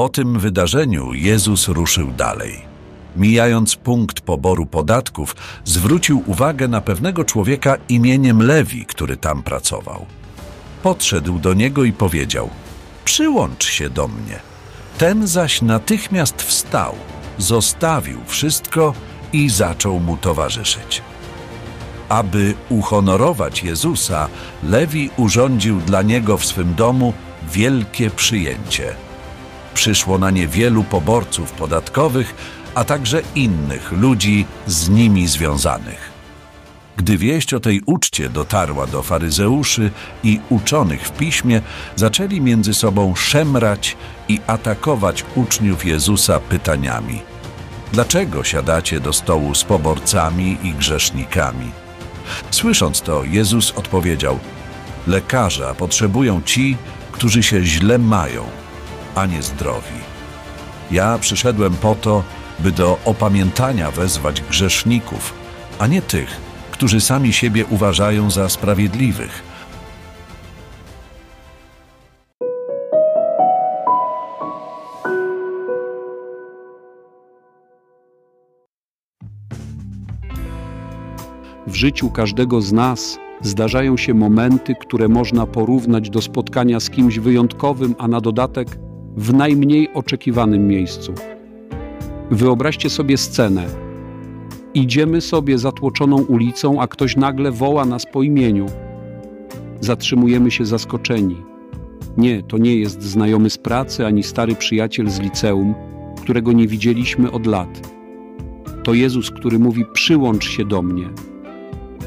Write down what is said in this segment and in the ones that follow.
Po tym wydarzeniu Jezus ruszył dalej. Mijając punkt poboru podatków, zwrócił uwagę na pewnego człowieka imieniem Lewi, który tam pracował. Podszedł do niego i powiedział: Przyłącz się do mnie. Ten zaś natychmiast wstał, zostawił wszystko i zaczął mu towarzyszyć. Aby uhonorować Jezusa, Lewi urządził dla niego w swym domu wielkie przyjęcie. Przyszło na nie wielu poborców podatkowych, a także innych ludzi z nimi związanych. Gdy wieść o tej uczcie dotarła do faryzeuszy i uczonych w piśmie, zaczęli między sobą szemrać i atakować uczniów Jezusa pytaniami: Dlaczego siadacie do stołu z poborcami i grzesznikami? Słysząc to, Jezus odpowiedział: Lekarza potrzebują ci, którzy się źle mają, a nie zdrowi. Ja przyszedłem po to, by do opamiętania wezwać grzeszników, a nie tych, którzy sami siebie uważają za sprawiedliwych. W życiu każdego z nas zdarzają się momenty, które można porównać do spotkania z kimś wyjątkowym, a na dodatek w najmniej oczekiwanym miejscu. Wyobraźcie sobie scenę. Idziemy sobie zatłoczoną ulicą, a ktoś nagle woła nas po imieniu. Zatrzymujemy się zaskoczeni. Nie, to nie jest znajomy z pracy ani stary przyjaciel z liceum, którego nie widzieliśmy od lat. To Jezus, który mówi: Przyłącz się do mnie.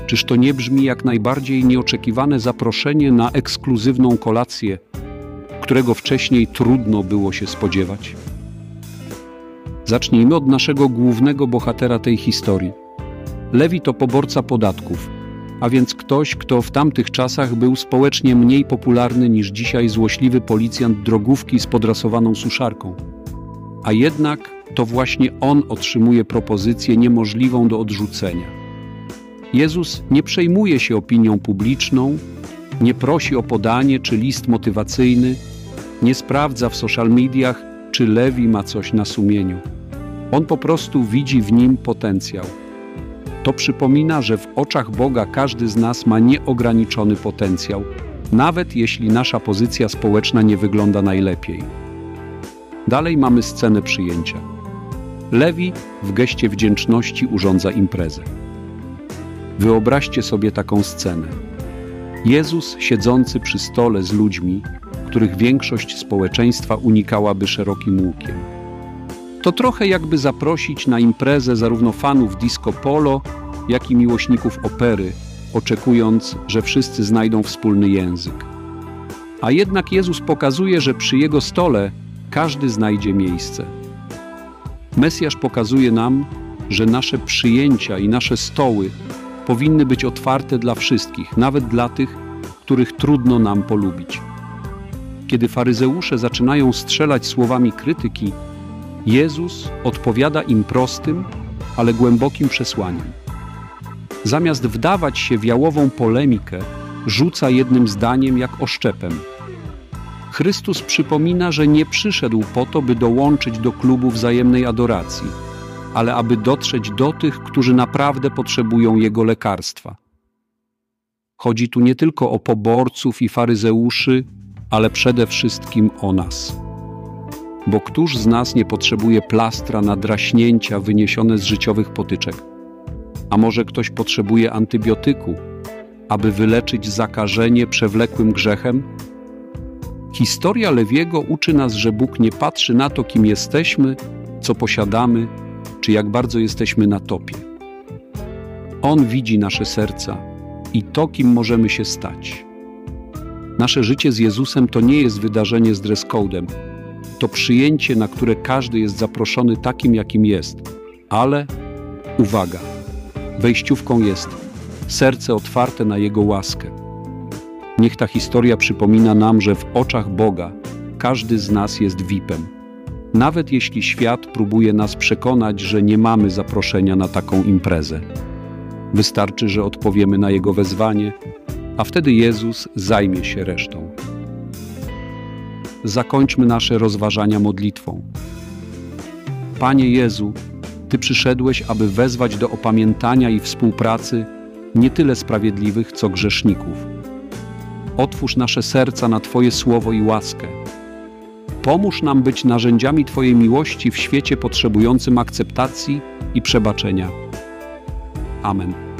Czyż to nie brzmi jak najbardziej nieoczekiwane zaproszenie na ekskluzywną kolację, którego wcześniej trudno było się spodziewać? Zacznijmy od naszego głównego bohatera tej historii. Lewi to poborca podatków, a więc ktoś, kto w tamtych czasach był społecznie mniej popularny niż dzisiaj złośliwy policjant drogówki z podrasowaną suszarką. A jednak to właśnie on otrzymuje propozycję niemożliwą do odrzucenia. Jezus nie przejmuje się opinią publiczną, nie prosi o podanie czy list motywacyjny, nie sprawdza w social mediach, czy Lewi ma coś na sumieniu. On po prostu widzi w nim potencjał. To przypomina, że w oczach Boga każdy z nas ma nieograniczony potencjał, nawet jeśli nasza pozycja społeczna nie wygląda najlepiej. Dalej mamy scenę przyjęcia. Lewi w geście wdzięczności urządza imprezę. Wyobraźcie sobie taką scenę. Jezus siedzący przy stole z ludźmi, których większość społeczeństwa unikałaby szerokim łukiem. To trochę jakby zaprosić na imprezę zarówno fanów disco polo, jak i miłośników opery, oczekując, że wszyscy znajdą wspólny język. A jednak Jezus pokazuje, że przy Jego stole każdy znajdzie miejsce. Mesjasz pokazuje nam, że nasze przyjęcia i nasze stoły powinny być otwarte dla wszystkich, nawet dla tych, których trudno nam polubić. Kiedy faryzeusze zaczynają strzelać słowami krytyki, Jezus odpowiada im prostym, ale głębokim przesłaniem. Zamiast wdawać się w jałową polemikę, rzuca jednym zdaniem jak oszczepem. Chrystus przypomina, że nie przyszedł po to, by dołączyć do klubu wzajemnej adoracji, ale aby dotrzeć do tych, którzy naprawdę potrzebują Jego lekarstwa. Chodzi tu nie tylko o poborców i faryzeuszy, ale przede wszystkim o nas. Bo któż z nas nie potrzebuje plastra na draśnięcia wyniesione z życiowych potyczek? A może ktoś potrzebuje antybiotyku, aby wyleczyć zakażenie przewlekłym grzechem? Historia Lewiego uczy nas, że Bóg nie patrzy na to, kim jesteśmy, co posiadamy, czy jak bardzo jesteśmy na topie. On widzi nasze serca i to, kim możemy się stać. Nasze życie z Jezusem to nie jest wydarzenie z dress codem. To przyjęcie, na które każdy jest zaproszony takim, jakim jest. Ale uwaga, wejściówką jest serce otwarte na Jego łaskę. Niech ta historia przypomina nam, że w oczach Boga każdy z nas jest VIP-em. Nawet jeśli świat próbuje nas przekonać, że nie mamy zaproszenia na taką imprezę. Wystarczy, że odpowiemy na Jego wezwanie, a wtedy Jezus zajmie się resztą. zakończmy nasze rozważania modlitwą. Panie Jezu, Ty przyszedłeś, aby wezwać do opamiętania i współpracy nie tyle sprawiedliwych, co grzeszników. Otwórz nasze serca na Twoje słowo i łaskę. Pomóż nam być narzędziami Twojej miłości w świecie potrzebującym akceptacji i przebaczenia. Amen.